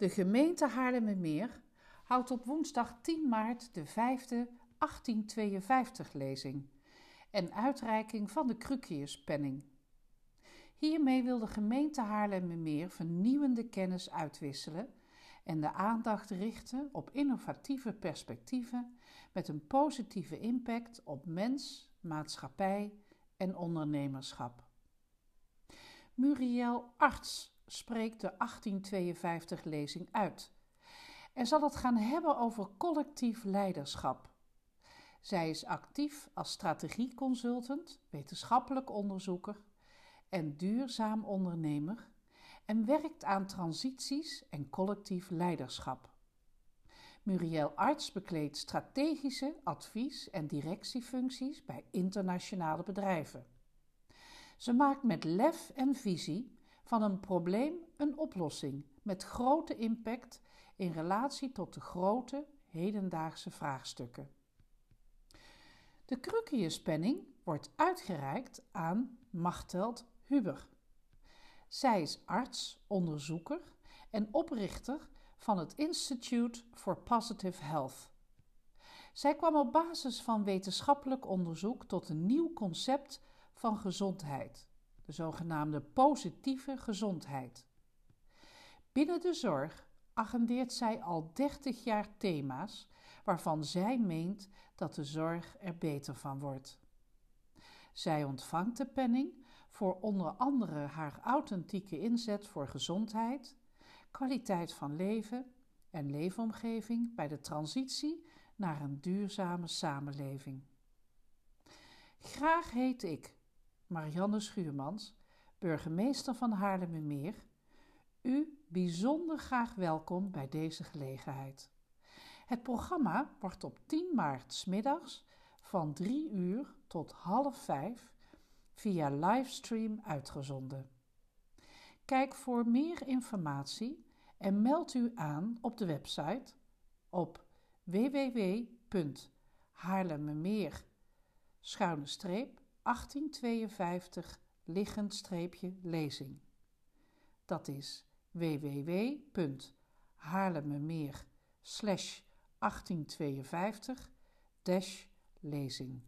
De gemeente Haarlemmermeer houdt op woensdag 10 maart de vijfde 1852 lezing en uitreiking van de Cruciuspenning. Hiermee wil de gemeente Haarlemmermeer vernieuwende kennis uitwisselen en de aandacht richten op innovatieve perspectieven met een positieve impact op mens, maatschappij en ondernemerschap. Muriel Arts spreekt de 1852-lezing uit en zal het gaan hebben over collectief leiderschap. Zij is actief als strategieconsultant, wetenschappelijk onderzoeker en duurzaam ondernemer en werkt aan transities en collectief leiderschap. Muriel Arts bekleedt strategische advies- en directiefuncties bij internationale bedrijven. Ze maakt met lef en visie van een probleem een oplossing met grote impact in relatie tot de grote hedendaagse vraagstukken. De Cruciuspenning wordt uitgereikt aan Machteld Huber. Zij is arts, onderzoeker en oprichter van het Institute for Positive Health. Zij kwam op basis van wetenschappelijk onderzoek tot een nieuw concept van gezondheid, de zogenaamde positieve gezondheid. Binnen de zorg agendeert zij al 30 jaar thema's waarvan zij meent dat de zorg er beter van wordt. Zij ontvangt de penning voor onder andere haar authentieke inzet voor gezondheid, kwaliteit van leven en leefomgeving bij de transitie naar een duurzame samenleving. Graag heet ik, Marianne Schuurmans, burgemeester van Haarlemmermeer, u bijzonder graag welkom bij deze gelegenheid. Het programma wordt op 10 maart smiddags van 3 uur tot half 5 via livestream uitgezonden. Kijk voor meer informatie en meld u aan op de website op www.haarlemmermeer 1852 liggend streepje lezing. Dat is www.haarlemmermeer 1852 lezing.